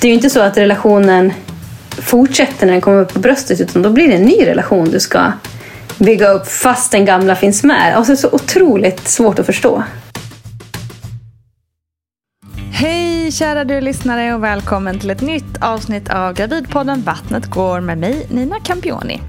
Det är ju inte så att relationen fortsätter när den kommer upp på bröstet utan då blir det en ny relation du ska bygga upp fast den gamla finns med. Alltså det är så otroligt svårt att förstå. Hej kära du lyssnare och välkommen till ett nytt avsnitt av Gravidpodden Vattnet går med mig Nina Campioni.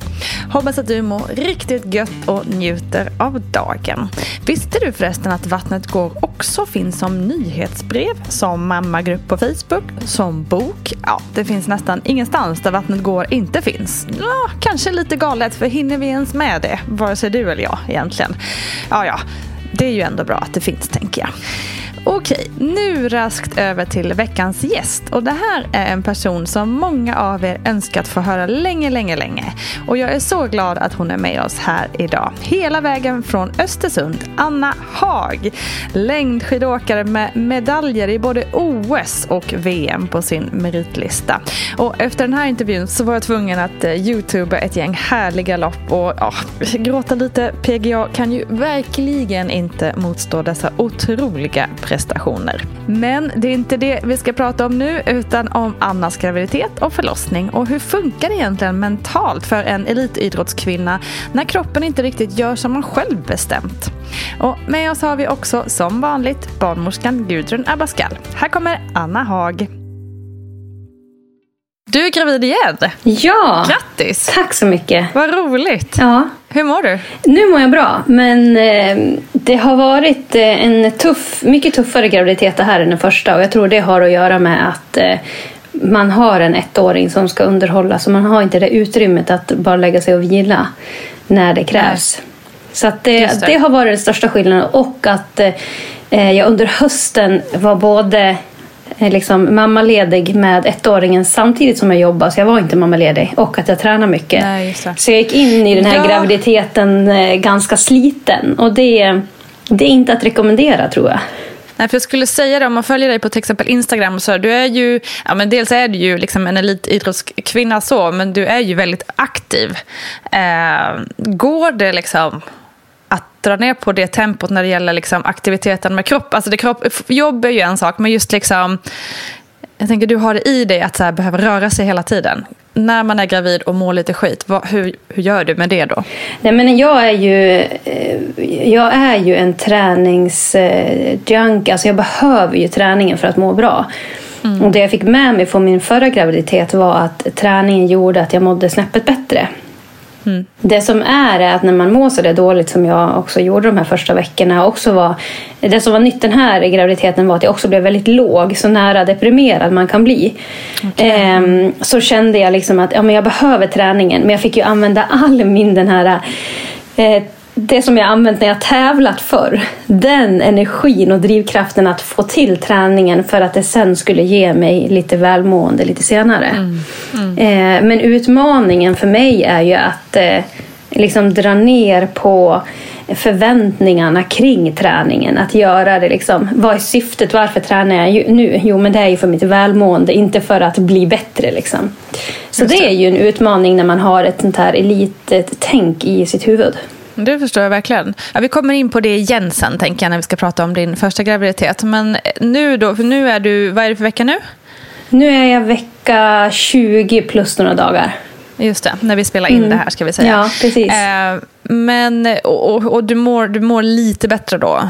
Hoppas att du mår riktigt gött och njuter av dagen. Visste du förresten att Vattnet går också finns som nyhetsbrev, som mammagrupp på Facebook, som bok? Ja, det finns nästan ingenstans där Vattnet går inte finns. Ja, kanske lite galet för hinner vi ens med det? Vare sig du eller jag egentligen. Ja, ja. Det är ju ändå bra att det finns tänker jag. Okej, nu raskt över till veckans gäst. Och det här är en person som många av er önskat få höra länge, länge, länge. Och jag är så glad att hon är med oss här idag. Hela vägen från Östersund, Anna Haag. Längdskidåkare med medaljer i både OS och VM på sin meritlista. Och efter den här intervjun så var jag tvungen att eh, youtuba ett gäng härliga lopp och ja, gråta lite. PGA kan ju verkligen inte motstå dessa otroliga prestationer. Men det är inte det vi ska prata om nu utan om Annas graviditet och förlossning och hur funkar det egentligen mentalt för en elitidrottskvinna när kroppen inte riktigt gör som man själv bestämt. Och med oss har vi också som vanligt barnmorskan Gudrun Abascal. Här kommer Anna Haag. Du är gravid igen! Ja! Grattis! Tack så mycket! Vad roligt! Ja. Hur mår du? Nu mår jag bra, men eh, det har varit eh, en tuff, mycket tuffare graviditet det här än den första och jag tror det har att göra med att eh, man har en ettåring som ska underhållas och man har inte det utrymmet att bara lägga sig och vila när det krävs. Nej. Så det, det. det, har varit den största skillnaden och att jag under hösten var både liksom mammaledig med ettåringen samtidigt som jag jobbar. Så jag var inte mammaledig. Och att jag tränar mycket. Nej, så jag gick in i den här ja. graviditeten ganska sliten. Och det, det är inte att rekommendera tror jag. Nej, för jag skulle säga det, om man följer dig på till exempel Instagram, så du är ju, ja men dels är du ju liksom en elitidrottskvinna så, men du är ju väldigt aktiv. Eh, går det liksom att dra ner på det tempot när det gäller liksom aktiviteten med kropp? Alltså det kropp, jobb är ju en sak, men just liksom, jag tänker du har det i dig att så här, behöva röra sig hela tiden när man är gravid och mår lite skit, vad, hur, hur gör du med det då? Nej, men jag, är ju, eh, jag är ju en träningsjunk. Alltså jag behöver ju träningen för att må bra. Mm. Och Det jag fick med mig från min förra graviditet var att träningen gjorde att jag mådde snäppet bättre. Mm. Det som är är att när man mår så där dåligt som jag också gjorde de här första veckorna. Också var, det som var nytt den här graviditeten var att jag också blev väldigt låg. Så nära deprimerad man kan bli. Okay. Ehm, så kände jag liksom att ja, men jag behöver träningen. Men jag fick ju använda all min den här eh, det som jag använt när jag tävlat för den energin och drivkraften att få till träningen för att det sen skulle ge mig lite välmående lite senare. Mm. Mm. Eh, men utmaningen för mig är ju att eh, liksom dra ner på förväntningarna kring träningen. Att göra det liksom, vad är syftet? Varför tränar jag nu? Jo, men det är ju för mitt välmående, inte för att bli bättre. Liksom. Så det. det är ju en utmaning när man har ett sånt här elittänk i sitt huvud. Det förstår jag verkligen. Ja, vi kommer in på det igen sen, tänker jag, när vi ska prata om din första graviditet. Men nu då, för nu är du, vad är det för vecka nu? Nu är jag vecka 20 plus några dagar. Just det, när vi spelar in mm. det här ska vi säga. Ja, precis. Eh, men, och, och, du, mår, du mår lite bättre då?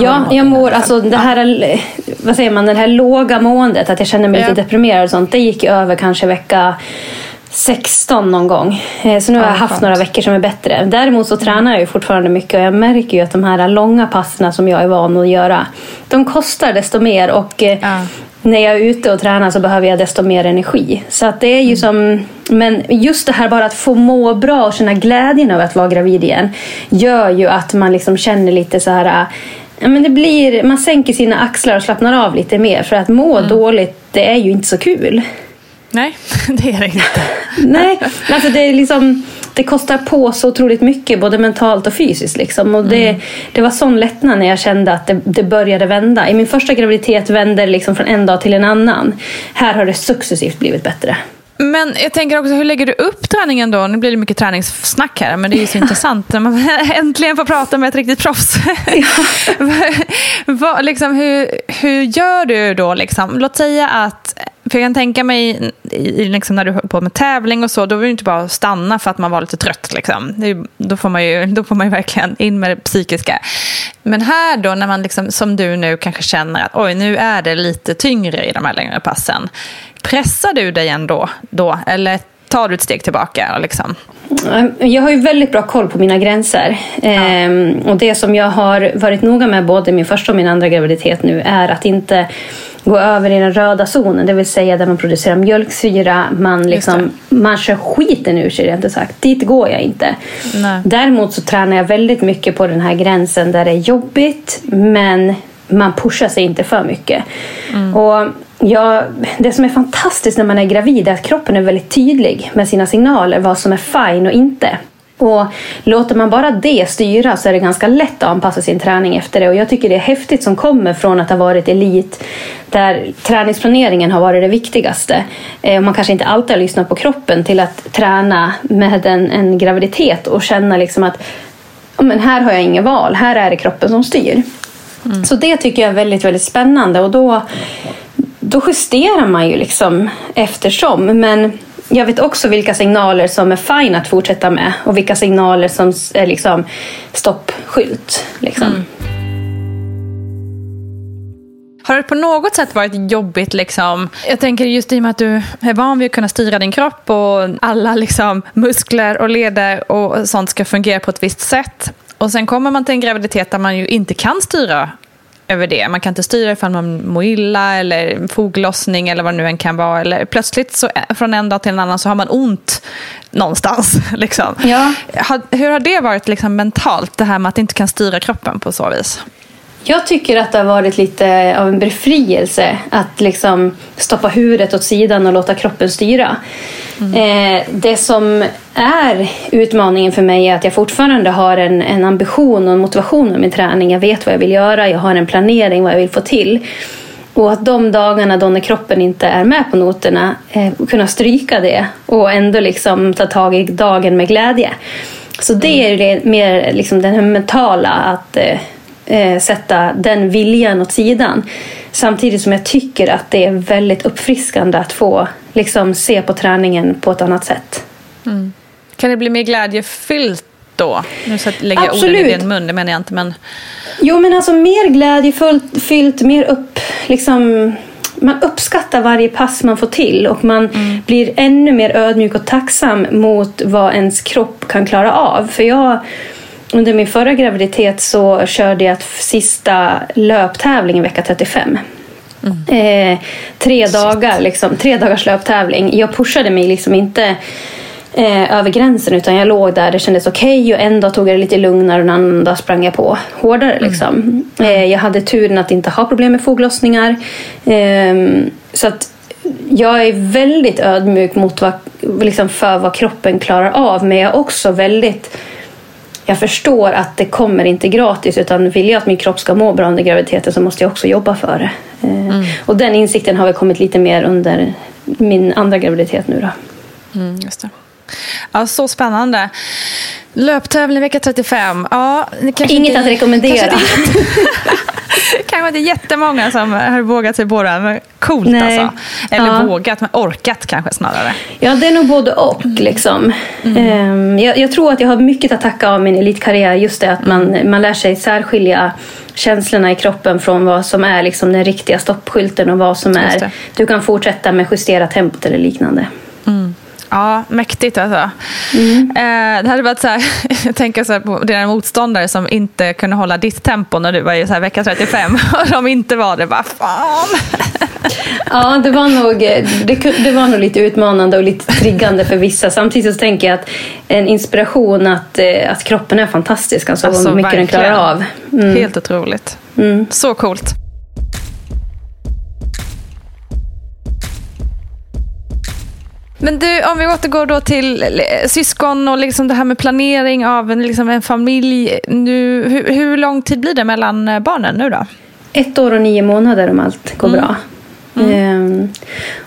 Ja, jag mår, alltså det här, vad säger man, det här låga måendet, att jag känner mig ja. lite deprimerad och sånt, det gick över kanske vecka 16 någon gång. Eh, så nu har jag haft några veckor som är bättre. Däremot så tränar jag ju fortfarande mycket och jag märker ju att de här långa passen som jag är van att göra, de kostar desto mer och eh, ja. när jag är ute och tränar så behöver jag desto mer energi. Så att det är ju mm. som, men just det här bara att få må bra och känna glädjen över att vara gravid igen gör ju att man liksom känner lite så här Ja, men det blir, man sänker sina axlar och slappnar av lite mer för att må mm. dåligt det är ju inte så kul. Nej, det är det inte. Nej, alltså det, är liksom, det kostar på så otroligt mycket, både mentalt och fysiskt. Liksom. Och det, mm. det var sån lättnad när jag kände att det, det började vända. I min första graviditet vände det liksom från en dag till en annan. Här har det successivt blivit bättre. Men jag tänker också, hur lägger du upp träningen då? Nu blir det mycket träningssnack här, men det är ju så intressant när man äntligen får prata med ett riktigt proffs. Vad, liksom, hur, hur gör du då? Liksom? Låt säga att för jag kan tänka mig, liksom när du höll på med tävling och så, då var det inte bara att stanna för att man var lite trött. Liksom. Det, då, får man ju, då får man ju verkligen in med det psykiska. Men här då, när man liksom, som du nu kanske känner att oj, nu är det lite tyngre i de här längre passen. Pressar du dig ändå då? Eller tar du ett steg tillbaka? Liksom? Jag har ju väldigt bra koll på mina gränser. Ja. Ehm, och det som jag har varit noga med både min första och min andra graviditet nu är att inte gå över i den röda zonen, det vill säga där man producerar mjölksyra, man, liksom, man kör skiten ur sig rent sagt. Dit går jag inte. Nej. Däremot så tränar jag väldigt mycket på den här gränsen där det är jobbigt men man pushar sig inte för mycket. Mm. Och Ja, det som är fantastiskt när man är gravid är att kroppen är väldigt tydlig med sina signaler, vad som är fine och inte. Och låter man bara det styra så är det ganska lätt att anpassa sin träning efter det. Och jag tycker det är häftigt som kommer från att ha varit elit där träningsplaneringen har varit det viktigaste. Eh, man kanske inte alltid har lyssnat på kroppen till att träna med en, en graviditet och känna liksom att men här har jag inget val, här är det kroppen som styr. Mm. Så det tycker jag är väldigt, väldigt spännande och då, då justerar man ju liksom eftersom. Men jag vet också vilka signaler som är fine att fortsätta med och vilka signaler som är liksom stoppskylt. Liksom. Mm. Har det på något sätt varit jobbigt? Liksom? Jag tänker just i och med att du är van vid att kunna styra din kropp och alla liksom, muskler och leder och sånt ska fungera på ett visst sätt. Och sen kommer man till en graviditet där man ju inte kan styra över det. Man kan inte styra ifall man mår illa eller foglossning eller vad det nu än kan vara. Eller plötsligt så, eh, från en dag till en annan så har man ont någonstans. Liksom. Ja. Hur har det varit liksom, mentalt, det här med att inte kan styra kroppen på så vis? Jag tycker att det har varit lite av en befrielse att liksom stoppa huvudet åt sidan och låta kroppen styra. Eh, det som är utmaningen för mig är att jag fortfarande har en, en ambition och en motivation med min träning. Jag vet vad jag vill göra, jag har en planering vad jag vill få till. Och att de dagarna då när kroppen inte är med på noterna, eh, kunna stryka det och ändå liksom ta tag i dagen med glädje. Så det är det, mer liksom den här mentala, att eh, eh, sätta den viljan åt sidan. Samtidigt som jag tycker att det är väldigt uppfriskande att få liksom, se på träningen på ett annat sätt. Kan det bli mer glädjefyllt då? Nu lägger jag orden i Absolut. din mun, det menar jag inte. Men... Jo, men alltså mer glädjefullt, fyllt, mer upp... Liksom, man uppskattar varje pass man får till och man blir ännu mer ödmjuk och tacksam mot vad ens kropp kan klara av. För jag, under min förra graviditet så körde jag sista löptävlingen vecka 35. Eh, tre dagar, liksom, tre dagars löptävling. Jag pushade mig liksom inte eh, över gränsen utan jag låg där, det kändes okej och en dag tog jag det lite lugnare och en annan dag sprang jag på hårdare. Liksom. Eh, jag hade turen att inte ha problem med foglossningar. Ehm, så att jag är väldigt ödmjuk mot vad, liksom för vad kroppen klarar av men jag är också väldigt jag förstår att det kommer inte gratis utan vill jag att min kropp ska må bra under graviditeten så måste jag också jobba för det. Eh, Och den insikten har väl kommit lite mer under min andra graviditet nu då. Mm, just det. Ja, så spännande. Löptävling vecka 35. Ja, Inget inte, att rekommendera. Kanske inte, jättemånga som har vågat sig på det. Men coolt Nej. alltså. Eller Ja. vågat, men orkat kanske snarare. Ja, det är nog både och. Liksom. Ehm, jag, jag tror att jag har mycket att tacka av min elitkarriär. Just det att man, man lär sig särskilja känslorna i kroppen från vad som är liksom den riktiga stoppskylten och vad som är du kan fortsätta med justera tempot eller liknande. Ja, mäktigt alltså. Mm. Eh, det hade varit så här, jag tänker så på dina motståndare som inte kunde hålla ditt tempo när du var i så här vecka 35 och de inte var det. Bara, fan. Ja, det var, nog, det, det var nog lite utmanande och lite triggande för vissa. Samtidigt så tänker jag att en inspiration att, eh, att kroppen är fantastisk. Alltså, Alltså, hur mycket den verkligen. klarar av. Mm. Helt otroligt. Så coolt. Men du, om vi återgår då till eh, syskon och liksom det här med planering av en, liksom en familj. Nu, hur, hur lång tid blir det mellan eh, barnen nu då? Ett år och nio månader om allt går bra. Ehm,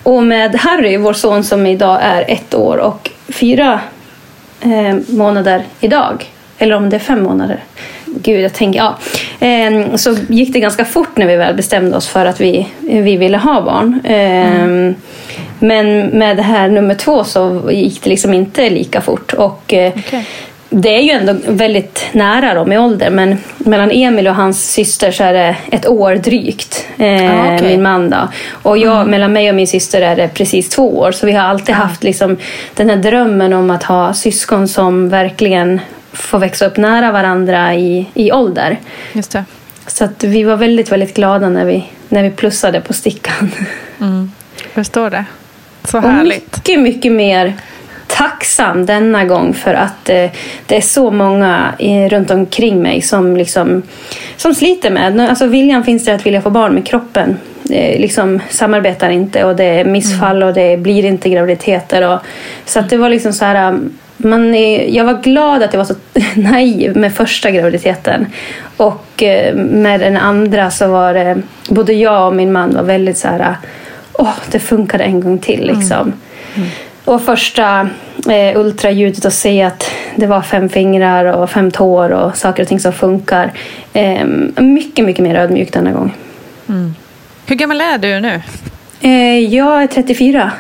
och med Harry, vår son som idag är ett år och fyra eh, månader idag. Eller om det är fem månader. Gud, jag tänker, ja. Ehm, så gick det ganska fort när vi väl bestämde oss för att vi, vi ville ha barn. Ehm, Men med det här nummer två så gick det liksom inte lika fort. Och, eh, Okej. det är ju ändå väldigt nära dem i ålder men mellan Emil och hans syster så är det ett år drygt. Eh, Ah, okej. Min man då. Och jag, mellan mig och min syster är det precis två år. Så vi har alltid haft liksom den här drömmen om att ha syskon som verkligen får växa upp nära varandra i, i ålder. Just det. Så att vi var väldigt, väldigt glada när vi, när vi plussade på stickan. Förstår det. Så Och härligt. mycket, mycket mer tacksam denna gång för att eh, det är så många eh, runt omkring mig som, liksom, som sliter med. Alltså, viljan finns där att vilja få barn med kroppen. Eh, liksom samarbetar inte och det är missfall och det blir inte graviditeter. Och, så att det var liksom så här... um, Man är, jag var glad att jag var så naiv med första graviditeten. Och eh, med den andra så var det... Både jag och min man var väldigt så här... Åh, det funkade en gång till liksom. Och första eh, ultraljudet och se att det var fem fingrar och fem tår och saker och ting som funkar. Eh, mycket, mycket mer ödmjuk denna gång. Hur gammal är du nu? Eh, jag är 34.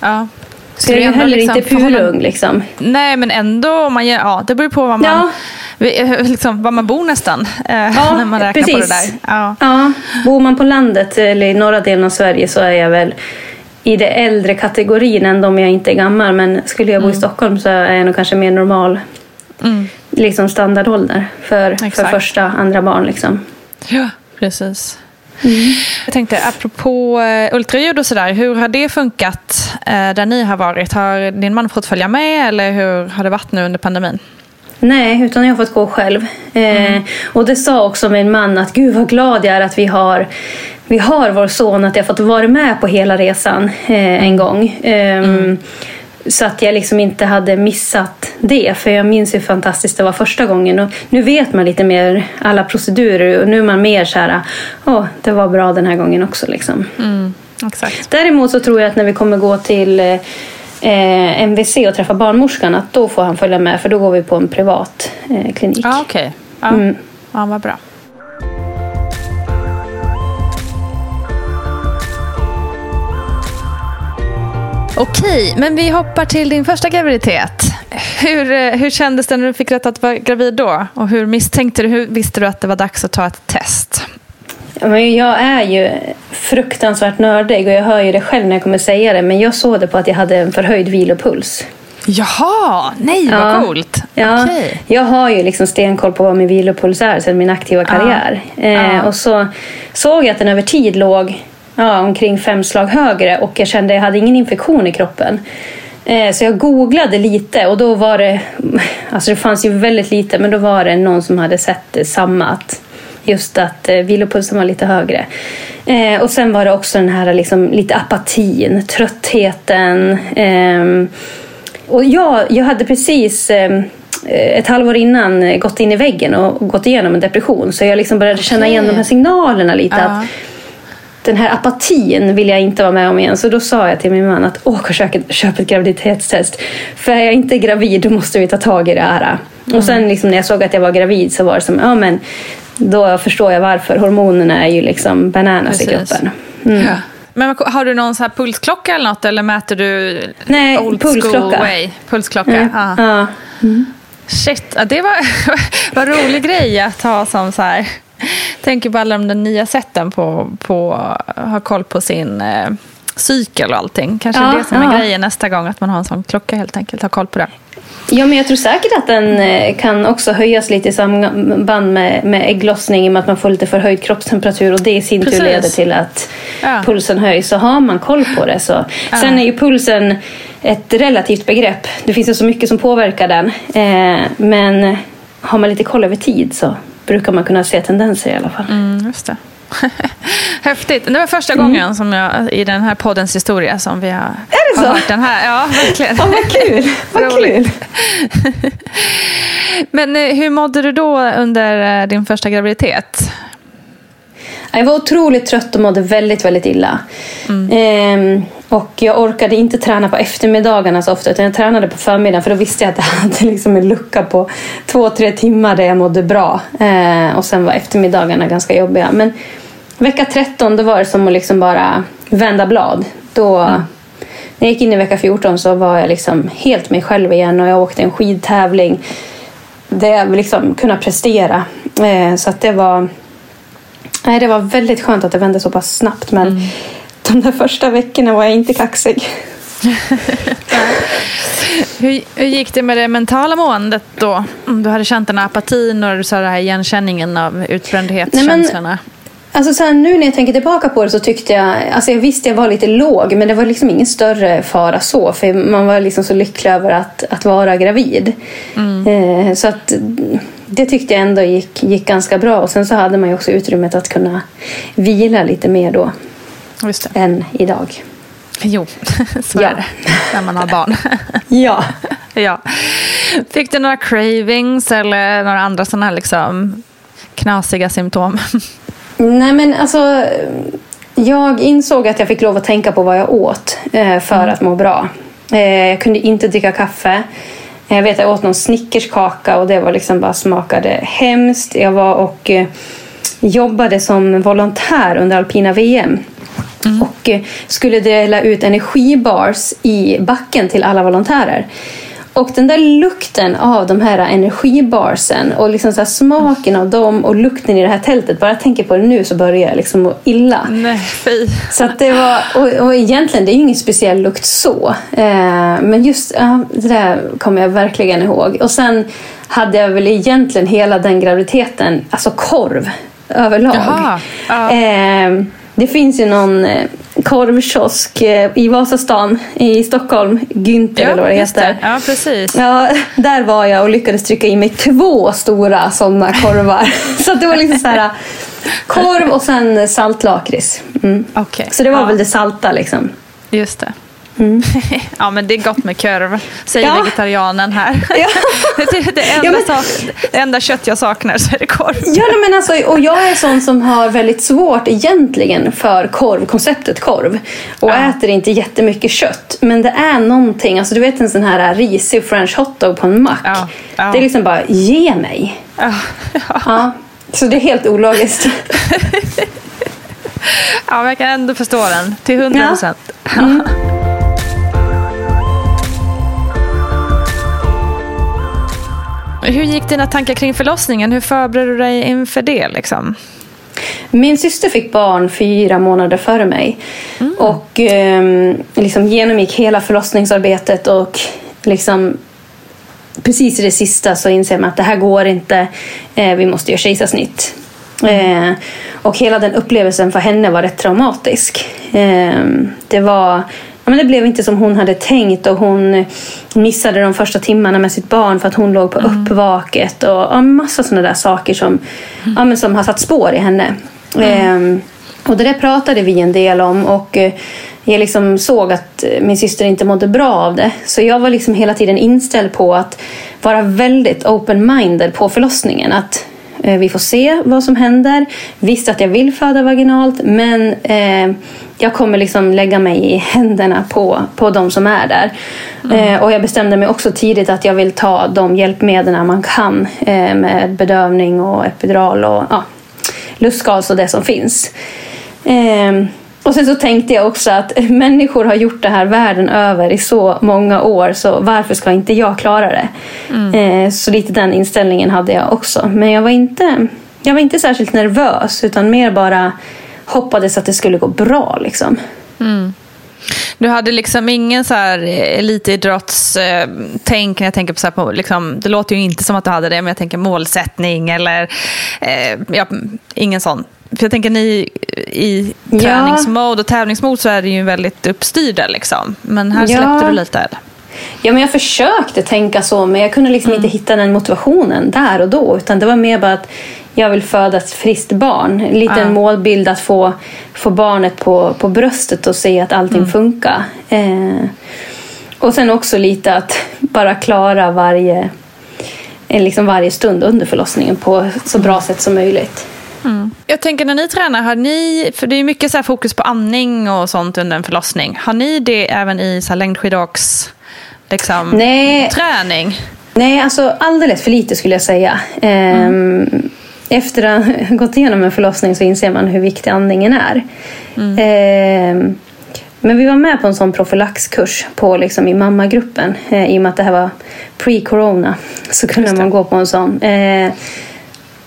Ja. Så jag är heller liksom inte purung liksom. Nej, men ändå. Man, ja, det beror på var man, Ja. Vi- liksom, var man bor nästan. eh, Ja, när man räknar på det precis. där. Ja. Ja, bor man på landet eller i norra delen av Sverige så är jag väl i det äldre kategorin ändå om jag inte är gammal. Men skulle jag bo i Stockholm så är jag nog kanske mer normal Mm. liksom standardålder för, för Exakt. första, andra barn. Liksom. Ja, precis. Jag tänkte, apropå eh, ultraljud och sådär, hur har det funkat eh, där ni har varit? Har din man fått följa med eller hur har det varit nu under pandemin? Nej, utan jag har fått gå själv. Eh, och det sa också min man att gud vad glad jag är att vi har, vi har vår son, att jag fått vara med på hela resan eh, en gång. Ehm, Så att jag liksom inte hade missat det. För jag minns hur fantastiskt det var första gången. Och nu vet man lite mer alla procedurer och nu är man mer så här, åh, det var bra den här gången också. Liksom. Exakt. Däremot så tror jag att när vi kommer gå till eh, MVC och träffa barnmorskan att då får han följa med för då går vi på en privat eh, klinik. Ja, okej. Ja. Mm. ja, vad bra. Okej, men vi hoppar till din första graviditet. Hur, eh, hur kändes det när du fick rätt att vara gravid då? Och hur misstänkte du, hur visste du att det var dags att ta ett test? Ja, men Jag är ju fruktansvärt nördig och jag hör ju det själv när jag kommer säga det men jag såg det på att jag hade en förhöjd vilopuls. Jaha, nej vad Ja. coolt. Ja, Okej. Jag har ju liksom stenkoll på vad min vilopuls är sedan min aktiva karriär. Eh, Ja. Och så såg jag att den över tid låg ja, omkring fem slag högre och jag kände att jag hade ingen infektion i kroppen. Eh, så jag googlade lite och då var det, alltså det fanns ju väldigt lite, men då var det någon som hade sett eh, samma. Att just att eh, vilopulsen var lite högre. Eh, och sen var det också den här liksom, lite apatin, tröttheten. ehm, och jag, jag hade precis eh, ett halvår innan eh, gått in i väggen och gått igenom en depression. Så jag liksom började känna igen de här signalerna lite. Ja. Att den här apatin vill jag inte vara med om igen. Så då sa jag till min man att ett, köp ett graviditetstest. För är jag inte gravid då måste vi ta tag i det här. Och sen liksom när jag såg att jag var gravid så var det som, ja men då förstår jag varför. Hormonerna är ju liksom bananas i Precis. kroppen. Mm. Ja. Men har du någon så här pulsklocka eller något? Eller mäter du Nej, old pulsklocka. school way? Pulsklocka, Mm. ja. Ja. Shit, ja, det var vad rolig grej att ha som så här. Tänker på alla de nya sätten på, på ha koll på sin eh, cykel och allting. Kanske Ja, det som är ja. grejen nästa gång, att man har en sån klocka helt enkelt. Ha koll på det. Ja, men jag tror säkert att den eh, kan också höjas lite i samband med, med ägglossning i och med att man får lite förhöjd kroppstemperatur och det i sin tur Precis. leder till att Ja. pulsen höjs. Så har man koll på det så. Sen är ju pulsen ett relativt begrepp. Det finns ju så mycket som påverkar den. Eh, men har man lite koll över tid så brukar man kunna se tendenser i alla fall. Mm, just det. Häftigt. Det var första gången som jag, i den här poddens historia som vi har, det har så? hört den här. Ja, verkligen. Ja, vad kul! vad kul! Men eh, hur mådde du då under eh, din första graviditet? Jag var otroligt trött och mådde väldigt, väldigt illa. Ehm, och jag orkade inte träna på eftermiddagarna så ofta utan jag tränade på förmiddagen för då visste jag att jag hade liksom en lucka på två, tre timmar där jag mådde bra. Ehm, och sen var eftermiddagarna ganska jobbiga. Men vecka 13 då var det som att liksom bara vända blad. Då, När jag gick in i vecka 14 så var jag liksom helt mig själv igen och jag åkte en skidtävling där jag liksom kunde prestera. Ehm, så att det var Nej, det var väldigt skönt att det vände så pass snabbt. Men de där första veckorna var jag inte kaxig. Hur, hur gick det med det mentala måendet då? Om Du hade känt den här apatin och det här igenkänningen av utbrändhetskänslorna. Alltså så här, nu när jag tänker tillbaka på det så tyckte jag, alltså jag visste jag var lite låg men det var liksom ingen större fara så för man var liksom så lycklig över att, att vara gravid. Eh, så att det tyckte jag ändå gick, gick ganska bra och sen så hade man ju också utrymmet att kunna vila lite mer då än idag. Jo, så Ja. är det när man har barn. Ja. ja. Fick du några cravings eller några andra sådana här liksom knasiga symptom? Nej men alltså jag insåg att jag fick lov att tänka på vad jag åt eh, för att må bra. Eh, jag kunde inte dricka kaffe. Jag vet jag åt någon snickerskaka och det var liksom bara smakade hemskt. Jag var och eh, jobbade som volontär under alpina VM. Och eh, skulle dela ut energibars i backen till alla volontärer. Och den där lukten av de här energibarsen och liksom så smaken av dem och lukten i det här tältet. Bara jag tänker på det nu så börjar jag liksom må illa. Nej, fy. Så det var, och, och egentligen, det är ju ingen speciell lukt så. Eh, men just ja, det där kommer jag verkligen ihåg. Och sen hade jag väl egentligen hela den graviditeten, alltså korv överlag. Jaha, ja. Eh, det finns ju någon, eh, korvkiosk eh, i Vasastan i Stockholm. Günther eller vad det heter. Ja, precis. Ja, där var jag och lyckades trycka i mig två stora sådana korvar. så det var liksom så här korv och sen saltlakrits. Mm. Okej. Så det var ja, väl det salta liksom. Just det. ja, men det är gott med korv, säger Ja. vegetarianen här. Ja. det, enda Ja, men- sak, det enda kött jag saknar så är det korv. Ja, men alltså, och jag är sån som har väldigt svårt egentligen för korv, konceptet korv. Och Ja. äter inte jättemycket kött. Men det är någonting, alltså du vet en sån här risig french hotdog på en mack. Ja. Det är liksom bara, ge mig. Ja. Så det är helt ologiskt. ja, men jag kan ändå förstå den till hundra procent. Hur gick dina tankar kring förlossningen? Hur förberedde du dig inför det? Liksom? Min syster fick barn fyra månader före mig. Och ehm, liksom genomgick hela förlossningsarbetet och liksom precis i det sista så inser man att det här går inte. Eh, vi måste göra kejsarsnitt. Eh, och hela den upplevelsen för henne var rätt traumatisk. Eh, det var Ja, men det blev inte som hon hade tänkt och hon missade de första timmarna med sitt barn för att hon låg på uppvaket och ja, massa sådana där saker som, ja, men som har satt spår i henne. Ehm, och det där pratade vi en del om och eh, jag liksom såg att eh, min syster inte mådde bra av det. Så jag var liksom hela tiden inställd på att vara väldigt open-minded på förlossningen. Att eh, vi får se vad som händer. Visst att jag vill föda vaginalt men eh, jag kommer liksom lägga mig i händerna på, på de som är där. Eh, och jag bestämde mig också tidigt att jag vill ta de hjälpmedel man kan eh, med bedövning och epidural och ja, lustgas och det som finns. Ehm, och sen så tänkte jag också att människor har gjort det här världen över i så många år så varför ska inte jag klara det? Eh, så lite den inställningen hade jag också. Men jag var inte, jag var inte särskilt nervös utan mer bara hoppades att det skulle gå bra. Liksom. Du hade liksom ingen så här elitidrottstänk när jag tänker på, så här på liksom, det låter ju inte som att du hade det, men jag tänker målsättning eller eh, ja, ingen sån. För jag tänker ni i Ja. träningsmode och tävlingsmode så är det ju väldigt uppstyrda liksom. Men här Ja. släppte du lite. Eller? Ja, men jag försökte tänka så, men jag kunde liksom inte hitta den motivationen där och då. Utan det var mer bara att jag vill föda ett friskt barn. En liten Ja. målbild att få, få barnet på, på bröstet och se att allting funkar. Eh, och sen också lite att bara klara varje, eh, liksom varje stund under förlossningen på så bra sätt som möjligt. Jag tänker när ni tränar, har ni, för det är mycket så här fokus på andning och sånt under en förlossning. Har ni det även i så längdskidåks liksom, Nej, träning? Nej, alltså alldeles för lite skulle jag säga. Ehm, Efter att ha gått igenom en förlossning så inser man hur viktig andningen är. Ehm, men vi var med på en sån profylaxkurs på, liksom, i mammagruppen. Eh, I och med att det här var pre-corona så kunde man gå på en sån. Eh,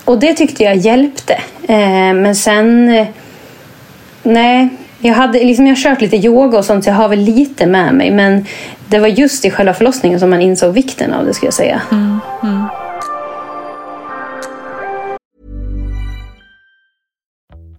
och det tyckte jag hjälpte. Eh, men sen... Eh, nej, jag hade liksom, jag har kört lite yoga och sånt så jag har väl lite med mig. Men det var just i själva förlossningen som man insåg vikten av det skulle jag säga.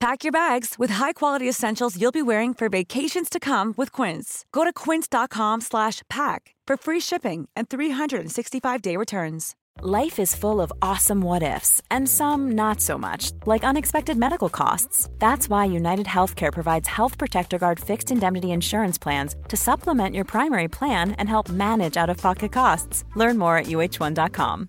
Pack your bags with high-quality essentials you'll be wearing for vacations to come with Quince. Go to quince.com slash pack for free shipping and 365-day returns. Life is full of awesome what ifs, and some not so much, like unexpected medical costs. That's why United Healthcare provides Health Protector Guard fixed indemnity insurance plans to supplement your primary plan and help manage out of pocket costs. Learn more at uh1.com.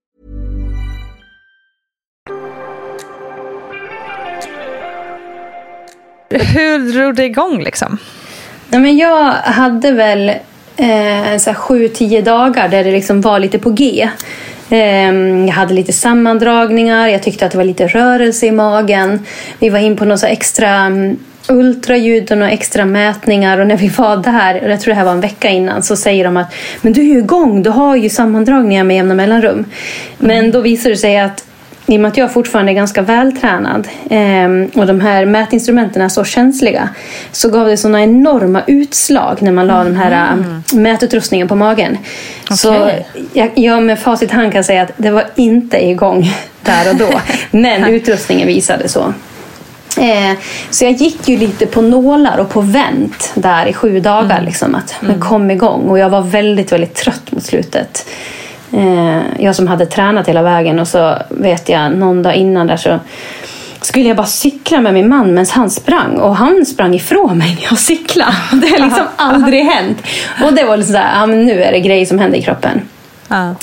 Hur drog det igång liksom? Ja, men jag hade väl eh, så här sju, tio dagar där det liksom var lite på G. Ehm, jag hade lite sammandragningar, jag tyckte att det var lite rörelse i magen. Vi var in på några extra mm, ultraljud och några extra mätningar och när vi var där, och jag tror det här var en vecka innan, så säger de att men du är ju igång, du har ju sammandragningar med jämna mellanrum. Men då visar det sig att i och med att jag fortfarande är ganska vältränad eh, och de här mätinstrumenten är så känsliga så gav det sådana enorma utslag när man la den här eh, mätutrustningen på magen. Så Okej. jag, jag med facit hand kan säga att det var inte igång där och då. men utrustningen visade så. Eh, så jag gick ju lite på nålar och på vänt där i sju dagar. Liksom, att men kom igång. Och jag var väldigt, väldigt trött mot slutet. Eh, jag som hade tränat hela vägen och så vet jag någon dag innan där så skulle jag bara cykla med min man medan han sprang och han sprang ifrån mig när jag cyklade. Det har liksom aldrig hänt. Och det var liksom ja men nu är det grejer som händer i kroppen. Ja.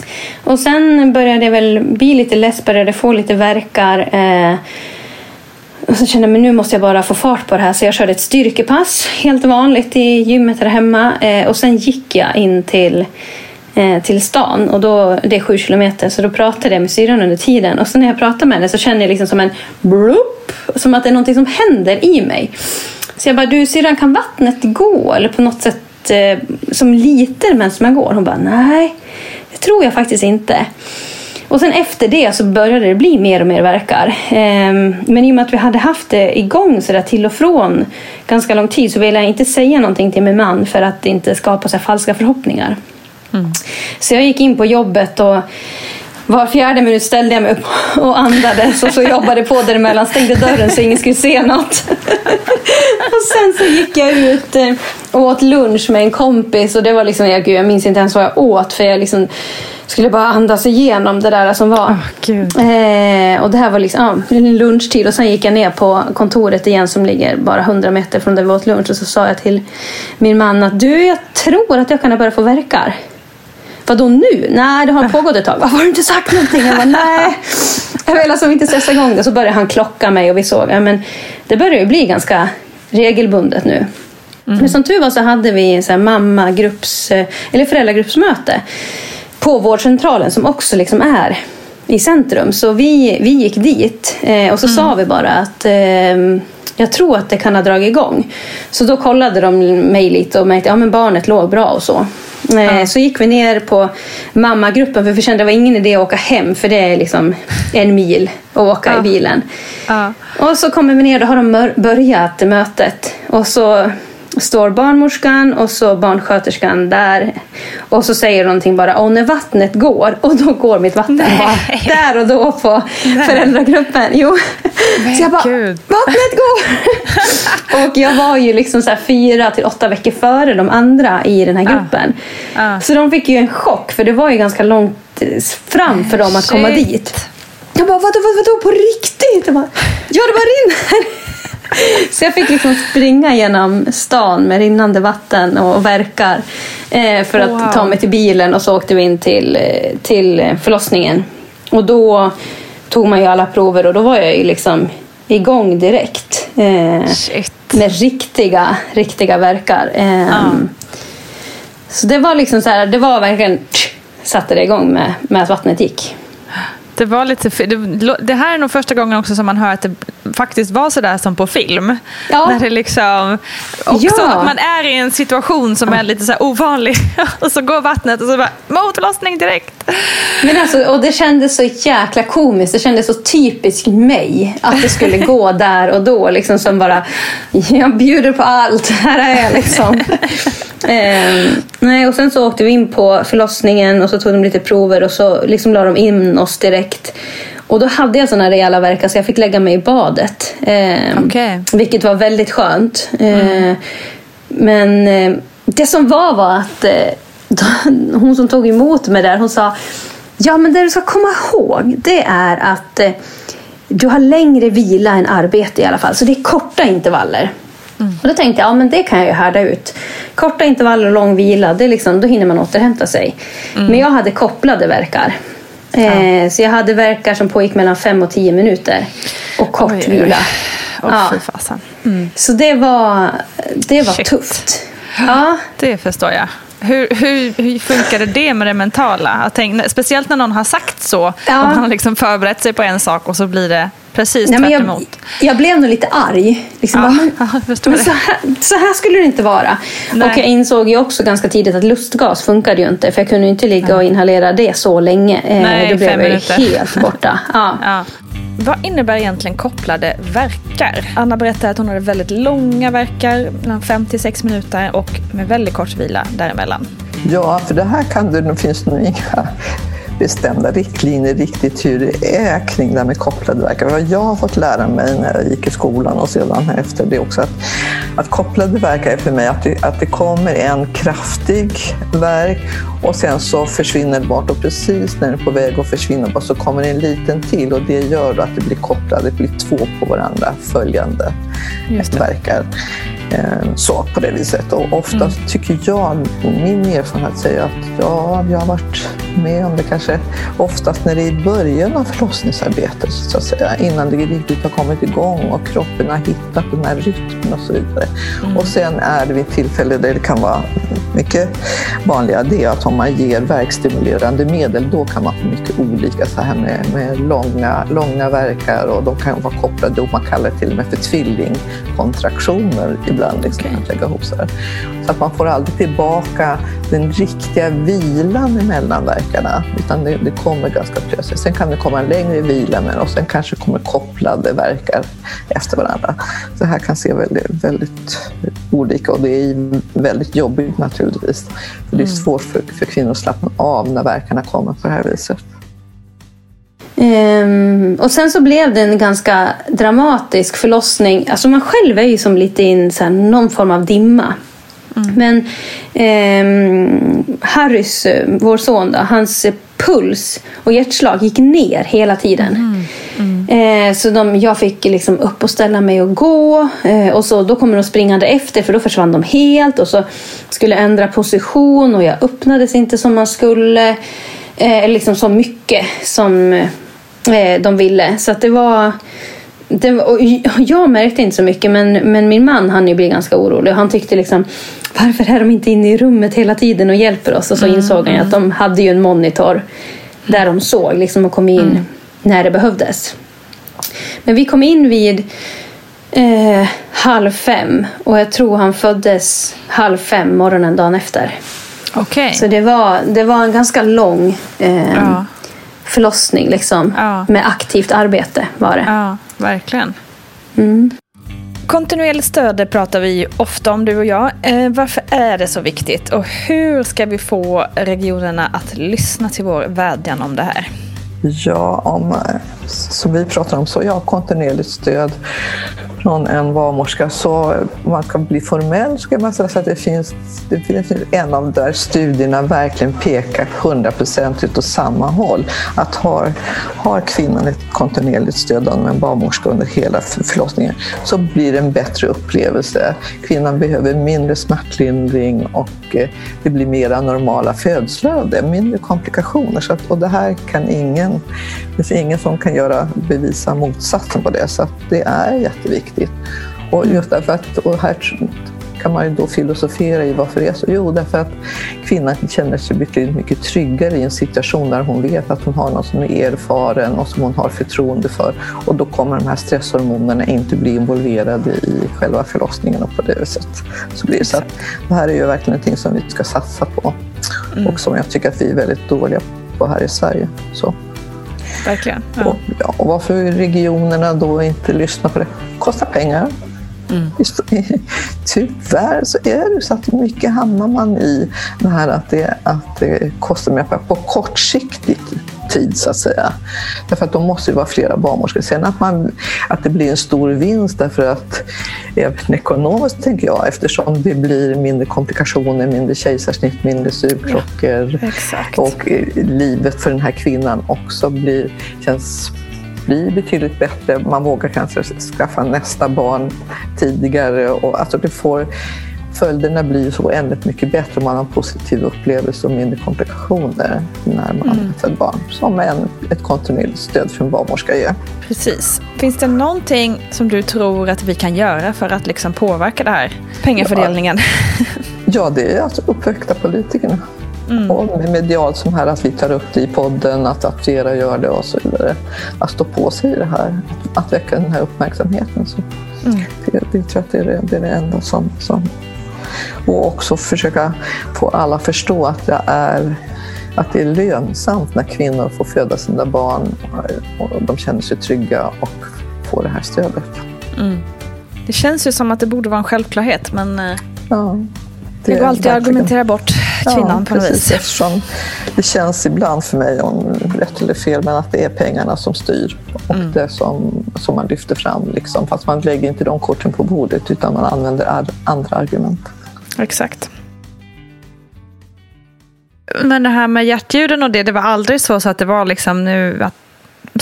Och sen började jag väl bli lite less, började få lite verkar. Eh, och så kände jag men nu måste jag bara få fart på det här. Så jag körde ett styrkepass, helt vanligt i gymmet här hemma. Eh, och sen gick jag in till, eh, till stan. Och då, det är sju kilometer. Så då pratade jag med syrran under tiden. Och sen när jag pratar med henne så känner jag liksom som en bloop, Som att det är någonting som händer i mig. Så jag bara, du syrran kan vattnet gå? Eller på något sätt eh, som liter medan man går? Hon bara, nej. Det tror jag faktiskt inte. Och sen efter det så började det bli mer och mer verkar. Ehm, men i och med att vi hade haft det igång så där till och från ganska lång tid så ville jag inte säga någonting till min man för att inte skapa så falska förhoppningar. Så jag gick in på jobbet och var fjärde minut ställde jag mig upp och andades och så jobbade på däremellan, stängde dörren så ingen skulle se något. och sen så gick jag ut eh, och åt lunch med en kompis och det var liksom, jag, gud, jag minns inte ens vad jag åt för jag liksom skulle bara andas igenom det där som var. gud. Eh, och det här var liksom ja, lunchtid och sen gick jag ner på kontoret igen som ligger bara 100 meter från där vi åt lunch och så sa jag till min man att du, jag tror att jag kan börja få verkar. Vadå nu? Nej, det har pågått ett tag. Varför har du inte sagt någonting? Jag bara, nej. Jag vill alltså inte stressa igång det. Så började han klocka mig och vi såg. Ja, men det börjar ju bli ganska regelbundet nu. Men som tur var så hade vi så här mammagrupps, eh, eller föräldragruppsmöte på vårdcentralen som också liksom är i centrum. Så vi, vi gick dit eh, och så sa vi bara att eh, jag tror att det kan ha dragit igång. Så då kollade de mig lite och märkte att ja, men barnet låg bra och så. Eh, Så gick vi ner på mammagruppen för vi kände att det var ingen idé att åka hem för det är liksom en mil att åka i bilen. Ja. Och så kommer vi ner, då har de börjat mötet. Och så står barnmorskan och så barnsköterskan där. Och så säger någonting bara, och när vattnet går, och då går mitt vatten bara där och då på föräldragruppen. Jo. Så jag bara, gud. vattnet går! och jag var ju liksom så här fyra till åtta veckor före de andra i den här gruppen. Ja. Så de fick ju en chock, för det var ju ganska långt fram för dem att komma Shit. dit. Jag bara, vadå, vadå, vadå på riktigt? Jag bara, ja det bara rinner. Så jag fick liksom springa genom stan med rinnande vatten och verkar eh, för att Wow. ta mig till bilen och så åkte vi in till, eh, till eh, förlossningen. Och då tog man ju alla prover och då var jag ju liksom igång direkt. Shit. med riktiga, riktiga verkar. Ehm, Så det var liksom så här, det var verkligen satte det igång med, med att vattnet gick. Det var lite... Det, det här är nog första gången också som man hör att det faktiskt vara sådär som på film. Ja. När det liksom, också Ja. att man är i en situation som är lite så ovanlig och så går vattnet och så bara motlossning direkt. Men alltså, och det kändes så jäkla komiskt. Det kändes så typiskt mig att det skulle gå där och då. Liksom som bara, jag bjuder på allt. Här är jag liksom. Ehm, nej, och sen så åkte vi in på förlossningen och så tog de lite prover och så liksom la de in oss direkt. Och då hade jag såna rejäla värkar så jag fick lägga mig i badet. Ehm, Okej. Vilket var väldigt skönt. Ehm, Men eh, det som var var att eh, hon som tog emot mig där, hon sa Ja, men det du ska komma ihåg det är att eh, du har längre vila än arbete i alla fall. Så det är korta intervaller. Och då tänkte jag, ja men det kan jag ju härda ut. Korta intervaller och lång vila, det är liksom, då hinner man återhämta sig. Men jag hade kopplade verkar. Eh, så jag hade verkar som pågick mellan 5 och 10 minuter. Och kort Oj, oj, oj. vila. Åh, Ja. fasen. Så det var, det var Shit. tufft. Ja. Det förstår jag. Hur, hur, hur funkade det med det mentala? Tänk, speciellt när någon har sagt så. Ja. Och man har liksom förberett sig på en sak och så blir det precis Nej, men tvärt jag, emot. jag blev nog lite arg. Liksom, Ja, bara, men, ja, men så, här, så här skulle det inte vara. Nej. Och jag insåg ju också ganska tidigt att lustgas funkade ju inte. För jag kunde ju inte ligga och inhalera det så länge. Eh, Nej, Då blev jag ju helt borta. Ja. Vad innebär egentligen kopplade verkar? Anna berättade att hon hade väldigt långa verkar, mellan 5 till 6 minuter och med väldigt kort vila däremellan. Ja, för det här kan det, det finns nog inga bestämda riktlinjer riktigt hur det är kring det här med kopplade verkar. Vad jag har fått lära mig när jag gick i skolan och sedan efter det också att, att kopplade verkar är för mig att det, att det kommer en kraftig verk och sen så försvinner det bort och precis när den är på väg att försvinna bort så kommer det en liten till och det gör då att det blir kopplat, det blir två på varandra följande verkar. Eh, Så på det viset. Och ofta tycker jag, min erfarenhet säger att ja, jag har varit med om det kanske oftast när det är i början av förlossningsarbetet, så att säga, innan det riktigt har kommit igång och kroppen har hittat den här rytmen och så vidare. Och sen är det vid ett tillfälle där det kan vara mycket vanligare, det att om man ger verkstimulerande medel, då kan man få mycket olika så här med, med långa, långa verkar och de kan vara kopplade, och man kallar det till och med för tvillingkontraktioner ibland, liksom, att lägga ihop så här. Så att man får aldrig tillbaka den riktiga vilan emellan verkarna, utan det, det kommer ganska plötsligt. Sen kan det komma en längre vila, men och sen kanske kommer kopplade verkar efter varandra. Så det här kan se väldigt, väldigt olika och det är väldigt jobbigt naturligtvis. För det är svårt för, för kvinnor att slappna av när verkarna kommer på det här viset. Ehm, och sen så blev det en ganska dramatisk förlossning. Alltså man själv är ju som lite i en, så här, någon form av dimma. Men ehm, Harrys, eh, vår son, då, hans eh, puls och hjärtslag gick ner hela tiden. Eh, så de, jag fick liksom upp och ställa mig och gå. Eh, och så, då kommer de springande efter för då försvann de helt. Och så skulle jag ändra position och jag öppnades inte som man skulle. Eh, liksom så mycket som eh, de ville. Så att det var... Det och jag märkte inte så mycket men, men min man han ju bli ganska orolig. Han tyckte liksom varför är de inte inne i rummet hela tiden och hjälper oss? Och så insåg han ju att de hade ju en monitor där de såg liksom och kom in när det behövdes. Men vi kom in vid eh, halv fem och jag tror han föddes halv fem morgonen dagen efter. Okej. Så det var, det var en ganska lång eh, Ja. Förlossning liksom. Ja. Med aktivt arbete var det. Ja, verkligen. Mm. Kontinuerligt stöd pratar vi ofta om, du och jag. Eh, varför är det så viktigt? Och hur ska vi få regionerna att lyssna till vår vädjan om det här? Ja, om, som vi pratar om så ja, kontinuerligt stöd från en barnmorska. Så man ska bli formell ska man säga så att det finns, det finns en av där studierna verkligen pekar 100% åt samma håll. Att har, har kvinnan ett kontinuerligt stöd av en barnmorska under hela förlossningen så blir det en bättre upplevelse. Kvinnan behöver mindre smärtlindring och eh, det blir mera normala födslar av det, mindre komplikationer. Så att, och det här kan ingen, det finns ingen som kan göra, bevisa motsatsen på det, så det är jätteviktigt. Och just därför att, och här kan man ju då filosofera i varför det är så. Jo, därför att kvinnan känner sig betydligt mycket tryggare i en situation där hon vet att hon har någon som är erfaren och som hon har förtroende för. Och då kommer de här stresshormonerna inte bli involverade i själva förlossningen och på det sättet. Så blir det, så att det här är ju verkligen någonting som vi ska satsa på mm. och som jag tycker att vi är väldigt dåliga på här i Sverige. Så. Verkligen. Ja. Och, ja, och varför regionerna då inte lyssnar på det? kostar pengar. Mm. Tyvärr så är det så att mycket hamnar man i det här att det, att det kostar mer på kortsiktigt tid så att säga. Därför att då måste det vara flera barnmorskor. Sen att, man, att det blir en stor vinst därför att även ekonomiskt tänker jag eftersom det blir mindre komplikationer, mindre kejsarsnitt, mindre sugklockor ja, och livet för den här kvinnan också blir, känns blir betydligt bättre. Man vågar kanske skaffa nästa barn tidigare. Och, alltså det får, följderna blir så oändligt mycket bättre om man har en positiv upplevelse och mindre komplikationer när man mm. föder barn. Som en, ett kontinuerligt stöd för en barnmorska är. Precis. Finns det någonting som du tror att vi kan göra för att liksom påverka det här pengafördelningen? Ja, ja det är alltså uppväckta politikerna. Mm. Och med medialt som här, att vi tar upp det i podden, att, att flera gör det och så vidare. Att stå på sig i det här, att, att väcka den här uppmärksamheten. Så mm. det, det tror jag att det är det, det, är det enda som, som... Och också försöka få alla att förstå att det är att det är lönsamt när kvinnor får föda sina barn och de känner sig trygga och får det här stödet. Mm. Det känns ju som att det borde vara en självklarhet men eh, ja. Det, det går alltid att argumentera bort kvinnan ja, på något vis. Eftersom det känns ibland för mig, om rätt eller fel, men att det är pengarna som styr och mm. det som, som man lyfter fram. Liksom. Fast man lägger inte de korten på bordet utan man använder andra argument. Exakt. Men det här med hjärtljuden och det, det var aldrig så, så att det var liksom nu att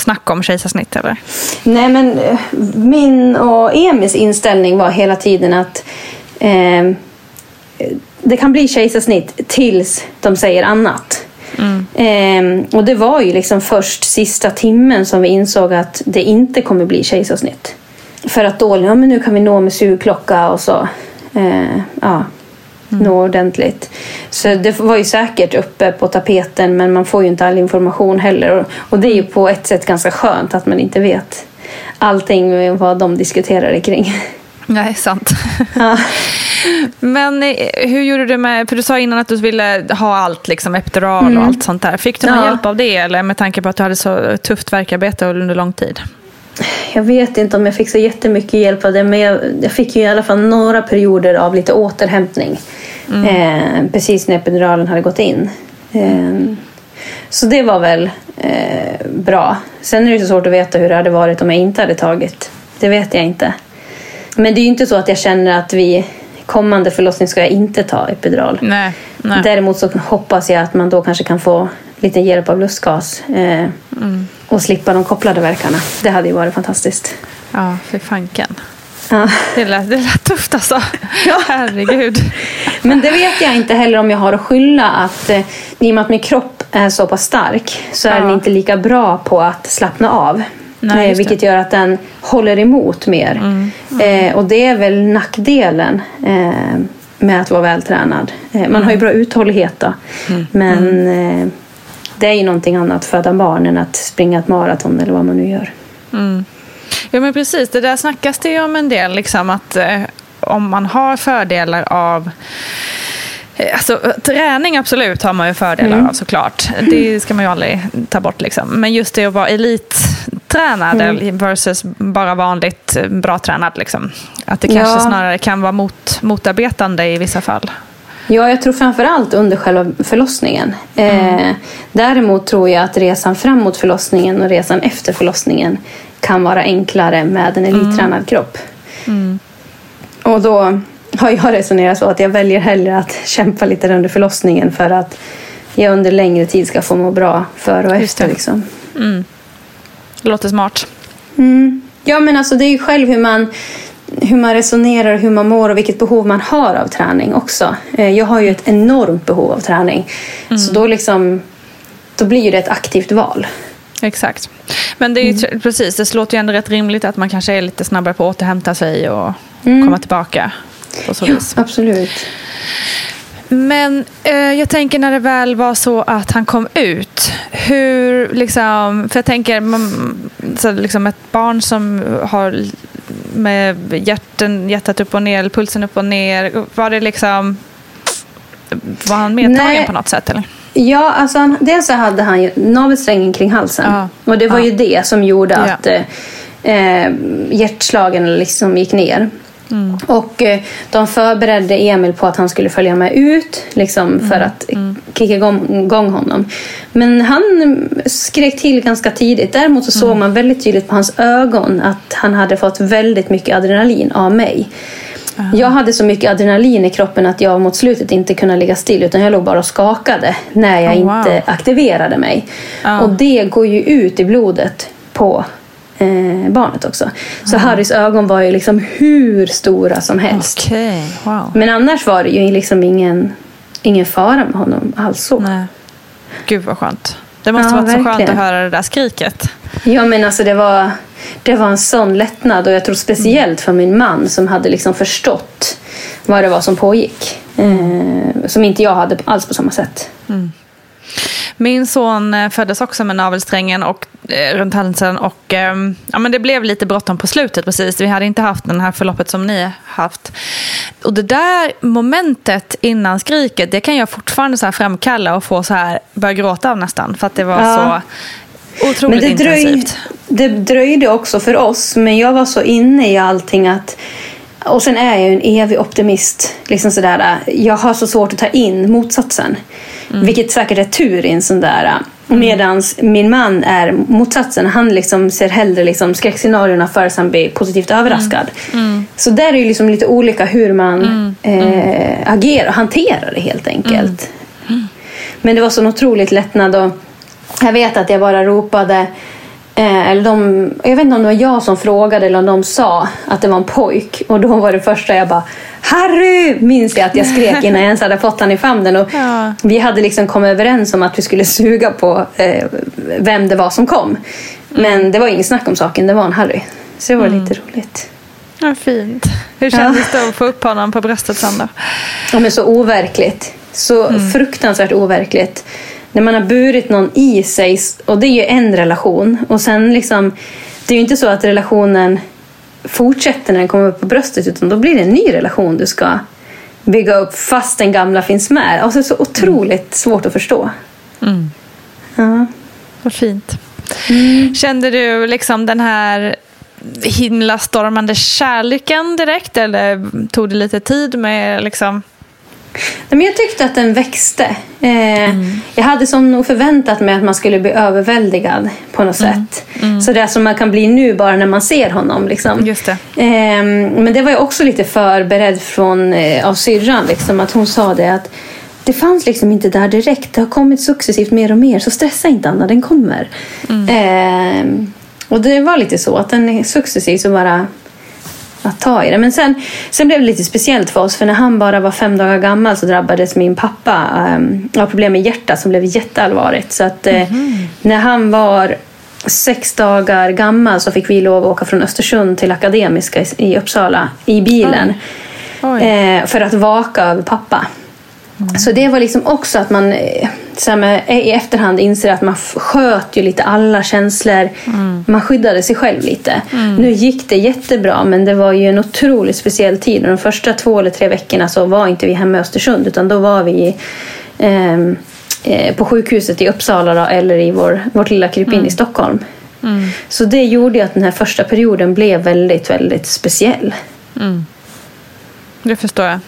snacka om kejsarsnitt eller? Nej men eh, min och Emis inställning var hela tiden att eh, det kan bli kejsarsnitt tills de säger annat. Mm. Ehm, och det var ju liksom först sista timmen som vi insåg att det inte kommer bli kejsarsnitt. För att då, ja men nu kan vi nå med sugklocka och så. Ehm, ja, mm. nå ordentligt. Så det var ju säkert uppe på tapeten men man får ju inte all information heller. Och, det är ju på ett sätt ganska skönt att man inte vet allting vad de diskuterar kring. Nej, sant. Ja. Men eh, hur gjorde du med, för du sa innan att du ville ha allt, liksom epidural mm. och allt sånt där. Fick du någon ja. hjälp av det eller med tanke på att du hade så tufft verkarbete under lång tid? Jag vet inte om jag fick så jättemycket hjälp av det men jag, jag fick ju i alla fall några perioder av lite återhämtning. Mm. Eh, precis när epiduralen hade gått in. Eh, så det var väl eh, bra. Sen är det så svårt att veta hur det hade varit om jag inte hade tagit. Det vet jag inte. Men det är ju inte så att jag känner att vi kommande förlossning ska jag inte ta epidural. Nej, nej. Däremot så hoppas jag att man då kanske kan få lite hjälp av lustgas eh, mm. och slippa de kopplade verkarna. Det hade ju varit fantastiskt. Ja, för fanken. Ja. Det, lät, det lät tufft alltså. Ja. Herregud. Men det vet jag inte heller om jag har att skylla att eh, i och med att min kropp är så pass stark så är ja. den inte lika bra på att slappna av. Nej, eh, vilket gör att den håller emot mer. Mm. Mm. Eh, och det är väl nackdelen eh, med att vara vältränad. Eh, man mm. har ju bra uthållighet då. Mm. Men mm. Eh, det är ju någonting annat att föda barn än att springa ett maraton eller vad man nu gör. Ja men precis, det där snackas det ju om en del. Liksom, att eh, om man har fördelar av Alltså, träning absolut har man ju fördelar mm. av såklart. Det ska man ju aldrig ta bort. Liksom. Men just det att vara elittränad mm. versus bara vanligt bra tränad. Liksom. Att det kanske ja. snarare kan vara mot, motarbetande i vissa fall. Ja, jag tror framförallt under själva förlossningen. Mm. Eh, däremot tror jag att resan fram mot förlossningen och resan efter förlossningen kan vara enklare med en elittränad mm. kropp. Mm. Och då har jag resonerat så att jag väljer hellre att kämpa lite under förlossningen för att jag under längre tid ska få må bra före och efter. Liksom. Mm. Låter smart. Mm. Ja, men alltså det är ju själv hur man, hur man resonerar, hur man mår och vilket behov man har av träning också. Eh, jag har ju ett enormt behov av träning. Mm. Så då, liksom, då blir det ett aktivt val. Exakt. Men det är mm. precis, det låter ju ändå rätt rimligt att man kanske är lite snabbare på att återhämta sig och mm. komma tillbaka. På så Ja, vis. absolut. Men eh, jag tänker när det väl var så att han kom ut. Hur liksom, för jag tänker man, så liksom ett barn som har med hjärten, hjärtat upp och ner, pulsen upp och ner. Var det liksom, var han medtagen Nej. på något sätt eller? Ja, alltså han, dels så hade han ju navelsträngen kring halsen. Ja. Och det var Ja. ju det som gjorde att eh, eh, hjärtslagen liksom gick ner. Mm. Och eh, de förberedde Emil på att han skulle följa med ut liksom, Mm. för att eh, kicka igång, igång honom. Men han skrek till ganska tidigt. Däremot så Mm. såg man väldigt tydligt på hans ögon att han hade fått väldigt mycket adrenalin av mig. Jag hade så mycket adrenalin i kroppen att jag mot slutet inte kunde ligga still utan jag låg bara och skakade när jag Oh, wow. inte aktiverade mig. Ja. Och det går ju ut i blodet på eh, barnet också. Så Harrys ögon var ju liksom hur stora som helst. Okej, wow. Men annars var det ju liksom ingen, ingen fara med honom alls. Gud vad skönt. Det måste Ja, varit så skönt att höra det där skriket. Ja men alltså det var, det var en sån lättnad och jag tror speciellt för min man som hade liksom förstått vad det var som pågick. Eh, som inte jag hade alls på samma sätt. Min son eh, föddes också med navelsträngen och, eh, runt halsen och eh, ja, men det blev lite bråttom på slutet precis. Vi hade inte haft den här förloppet som ni haft. Och det där momentet innan skriket, det kan jag fortfarande så här framkalla och få så här, börja gråta av nästan. För att det var Ja. så otroligt Men det dröjde, intensivt. det dröjde också för oss, men jag var så inne i allting att och sen är jag ju en evig optimist. Liksom sådär, jag har så svårt att ta in motsatsen. Vilket säkert är tur i en sån där. Medan min man är motsatsen. Han liksom ser hellre liksom skräckscenarierna för att han blir positivt överraskad. Så där är det liksom lite olika hur man eh, agerar och hanterar det helt enkelt. Men det var så otroligt lättnad. Och jag vet att jag bara ropade. Eh, eller de, jag vet inte om det var jag som frågade eller om de sa att det var en pojk. Och då var det första jag bara Harry! Minns jag att jag skrek innan jag ens hade fått han i famnen. Och Ja. Vi hade liksom kommit överens om att vi skulle suga på eh, vem det var som kom. Men det var inget snack om saken, det var en Harry. Så det var lite roligt. Ja, fint. Hur kändes det att få upp honom på bröstet sen då? Ja, men så overkligt. Så fruktansvärt overkligt. När man har burit någon i sig, och det är ju en relation. Och sen liksom, det är ju inte så att relationen fortsätter när den kommer upp på bröstet, utan då blir det en ny relation du ska bygga upp fast den gamla finns med. Alltså så otroligt svårt att förstå. Ja. Vad fint. Kände du liksom den här himlastormande kärleken direkt eller tog det lite tid med liksom... Men jag tyckte att den växte. Eh, Jag hade som nog förväntat mig att man skulle bli överväldigad på något sätt. Så det är som man kan bli nu bara när man ser honom. Liksom. Just det. Eh, men det var jag också lite förberedd från, eh, av syrran. Liksom, att hon sa det att det fanns liksom inte där direkt. Det har kommit successivt mer och mer. Så stressa inte Anna, den kommer. Eh, och det var lite så att den successivt så bara att ta i det. Men sen, sen blev det lite speciellt för oss. För när han bara var fem dagar gammal så drabbades min pappa um, av problem med hjärtat som blev jätteallvarligt. Så att eh, när han var sex dagar gammal så fick vi lov att åka från Östersund till Akademiska i, Uppsala i bilen. Oj. Eh, för att vaka över pappa. Så det var liksom också att man eh, så med, i efterhand inser att man sköt ju lite alla känslor. Man skyddade sig själv lite. Nu gick det jättebra men det var ju en otroligt speciell tid. Och de första två eller tre veckorna så var inte vi hemma i Östersund utan då var vi ehm, eh, på sjukhuset i Uppsala då, eller i vår, vårt lilla krypin i Stockholm. Så det gjorde ju att den här första perioden blev väldigt, väldigt speciell. Det förstår jag.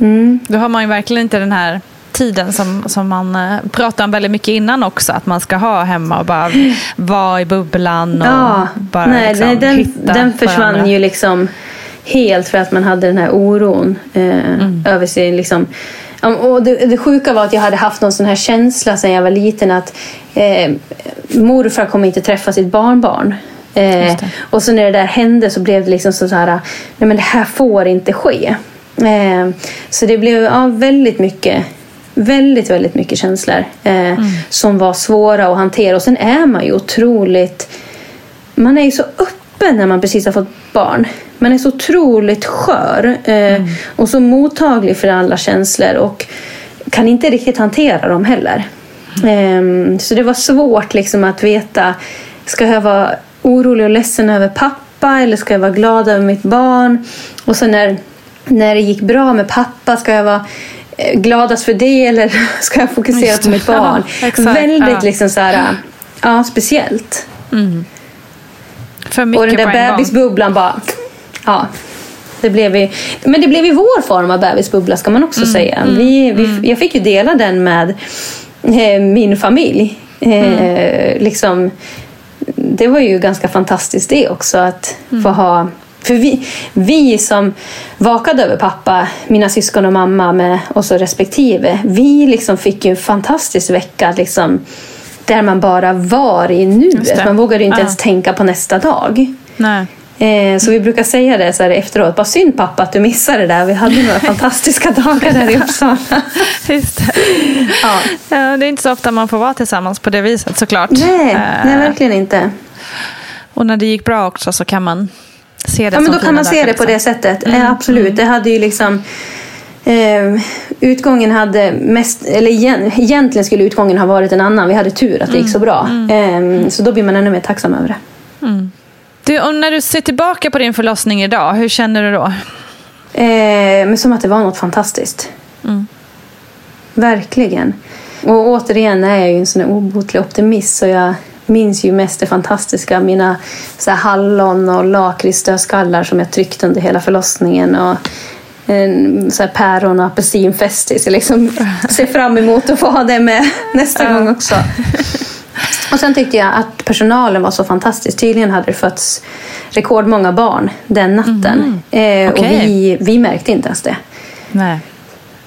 Mm. Då har man ju verkligen inte den här tiden som, som man eh, pratade om väldigt mycket innan också. Att man ska ha hemma och bara vara i bubblan och Ja, bara nej, liksom nej, den, hitta den försvann varandra. ju liksom helt för att man hade den här oron eh, Mm. över sig. Liksom. Och det, det sjuka var att jag hade haft någon sån här känsla sedan jag var liten att eh, morfar kommer inte träffa sitt barnbarn. Eh, och så när det där hände så blev det liksom så här, nej men det här får inte ske. Eh, så det blev ja, väldigt mycket Väldigt, väldigt mycket känslor eh, som var svåra att hantera. Och sen är man ju otroligt man är ju så öppen när man precis har fått barn. man är så otroligt skör eh, och så mottaglig för alla känslor och kan inte riktigt hantera dem heller. Eh, så det var svårt liksom att veta, ska jag vara orolig och ledsen över pappa eller ska jag vara glad över mitt barn? Och så när, när det gick bra med pappa, ska jag vara eh, gladast för det eller ska jag fokusera Just på mitt barn? Ja, exakt. Väldigt Ja. liksom så här, ja, speciellt. Mycket Och den där gång. bebisbubblan bara... Ja. Det blev ju, men det blev ju vår form av bebisbubbla ska man också Mm, säga. Vi, vi, jag fick ju dela den med eh, min familj. Eh, Mm. liksom, det var ju ganska fantastiskt det också att Mm. få ha... För vi, vi som vakade över pappa, mina syskon och mamma med oss respektive, vi liksom fick ju en fantastisk vecka liksom, där man bara var i nuet. Man vågade ju inte Ja. ens tänka på nästa dag. Nej. Eh, så vi brukar säga det så här efteråt. Bara synd pappa att du missade det där. Vi hade några fantastiska dagar där i Uppsala. Just det. Ja. Ja, det är inte så ofta man får vara tillsammans på det viset såklart. Nej, Eh, nej, verkligen inte. Och när det gick bra också så kan man se det Ja, men då kan man se det på det sättet. Mm, Eh, absolut. Det hade ju liksom... Eh, utgången hade mest, eller igen, egentligen skulle utgången ha varit en annan. Vi hade tur att det gick så bra. Mm, Eh, så då blir man ännu mer tacksam över det. Du, och när du ser tillbaka på din förlossning idag, hur känner du då? Eh, men som att det var något fantastiskt. Verkligen. Och återigen är jag ju en sån obotlig optimist så jag minns ju mest det fantastiska. Mina så här hallon och lakritsdödskallar som jag tryckte under hela förlossningen. Och en, så här päron och apelsinfestis. Jag liksom ser fram emot att få ha det med nästa gång också. Och sen tyckte jag att personalen var så fantastisk. Tydligen hade det fötts rekordmånga barn den natten. Eh, Och vi, vi märkte inte ens det.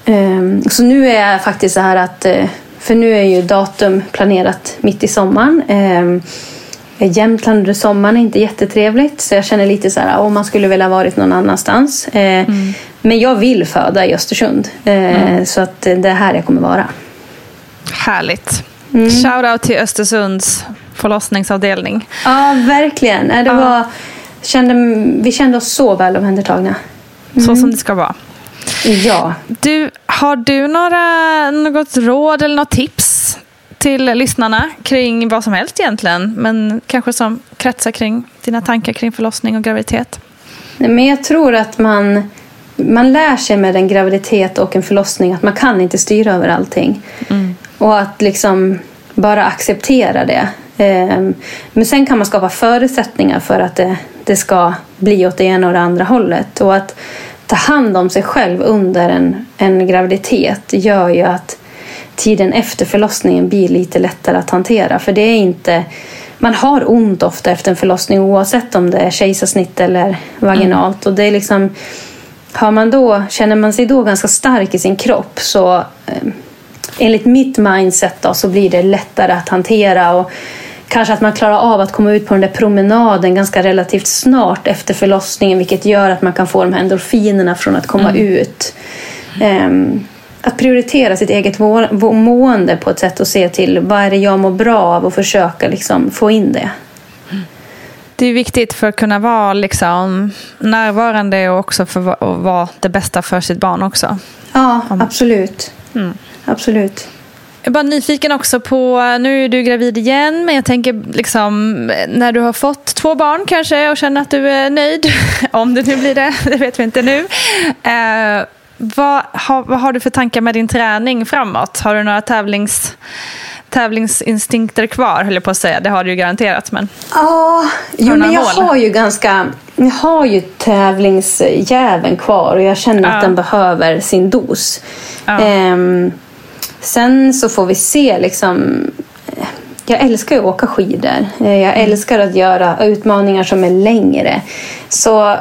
Ehm, Så nu är jag faktiskt så här att, eh, för nu är ju datum planerat mitt i sommaren. Ehm, Jämtland under sommaren är inte jättetrevligt så jag känner lite så här om man skulle vilja varit någon annanstans. Eh, Men jag vill föda i Östersund Eh, så att eh, det är här jag kommer vara. Härligt. Mm. Shoutout till Östersunds förlossningsavdelning. Ja, verkligen. Eh, Det var, kände, vi kände oss så väl omhändertagna. Så som det ska vara. Ja. Du, har du några, något råd eller något tips till lyssnarna kring vad som helst egentligen, men kanske som kretsar kring dina tankar kring förlossning och graviditet? Men jag tror att man, man lär sig med en graviditet och en förlossning att man kan inte styra över allting. Och att liksom bara acceptera det. Ehm, Men sen kan man skapa förutsättningar för att det, det ska bli åt det ena och det andra hållet. Och att ta hand om sig själv under en, en graviditet gör ju att tiden efter förlossningen blir lite lättare att hantera. För det är inte... Man har ont ofta efter en förlossning oavsett om det är kejsarsnitt eller vaginalt. Och det är liksom... Har man då, känner man sig då ganska stark i sin kropp så eh, enligt mitt mindset då, så blir det lättare att hantera och kanske att man klarar av att komma ut på den där promenaden ganska relativt snart efter förlossningen vilket gör att man kan få de här endorfinerna från att komma ut. Ehm, att prioritera sitt eget må- må- mående på ett sätt och se till vad är det jag mår bra av och försöka liksom få in det. Det är viktigt för att kunna vara liksom närvarande och också för att vara det bästa för sitt barn också. Ja, absolut. Absolut. Jag är bara nyfiken också på, nu är du gravid igen, men jag tänker liksom när du har fått två barn kanske och känner att du är nöjd, om det nu blir det, det vet vi inte nu. Eh, vad, har, vad har du för tankar med din träning framåt? Har du några tävlings, tävlingsinstinkter kvar, höll jag på att säga. Det har du ju garanterat, men Ja, jo, men jag mål? har ju ganska... Jag har ju tävlingsjäveln kvar och jag känner Ja. att den behöver sin dos. Ja. Ehm, sen så får vi se liksom... Jag älskar att åka skidor. Eh, Jag Mm. älskar att göra utmaningar som är längre. Så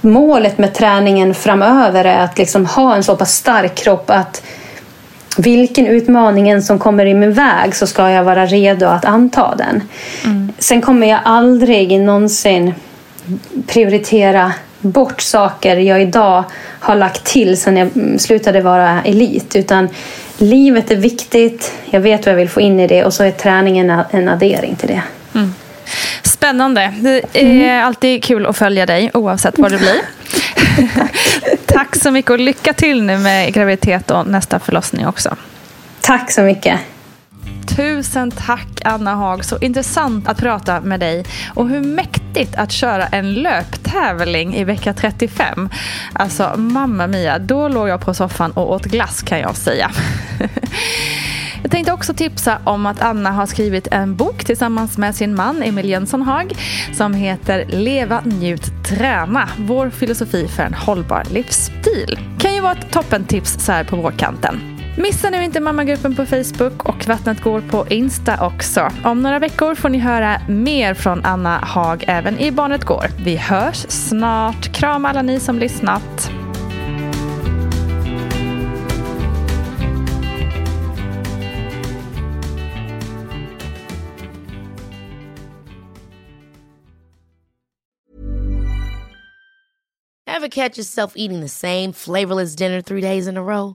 målet med träningen framöver är att liksom ha en så pass stark kropp att vilken utmaningen som kommer i min väg så ska jag vara redo att anta den. Sen kommer jag aldrig någonsin prioritera bort saker jag idag har lagt till sen jag mm, slutade vara elit. Utan livet är viktigt, jag vet vad jag vill få in i det och så är träningen en addering till det. Spännande. Det är mm. alltid kul att följa dig oavsett vad det blir. Tack så mycket och lycka till nu med graviditet och nästa förlossning också. Tack så mycket. Tusen tack Anna Haag, så intressant att prata med dig. Och hur mäktigt att köra en löptävling i vecka 35. Alltså mamma mia, då låg jag på soffan och åt glass kan jag säga. Jag tänkte också tipsa om att Anna har skrivit en bok tillsammans med sin man Emil Jönsson Haag som heter Leva, njut, träna. Vår filosofi för en hållbar livsstil. Kan ju vara ett toppentips så här på vårkanten. Missa nu inte mammagruppen på Facebook och Vattnet går på Insta också. Om några veckor får ni höra mer från Anna Haag även i Barnet går. Vi hörs snart. Kram alla ni som lyssnat. Have catch yourself eating the same flavorless dinner three days in a row?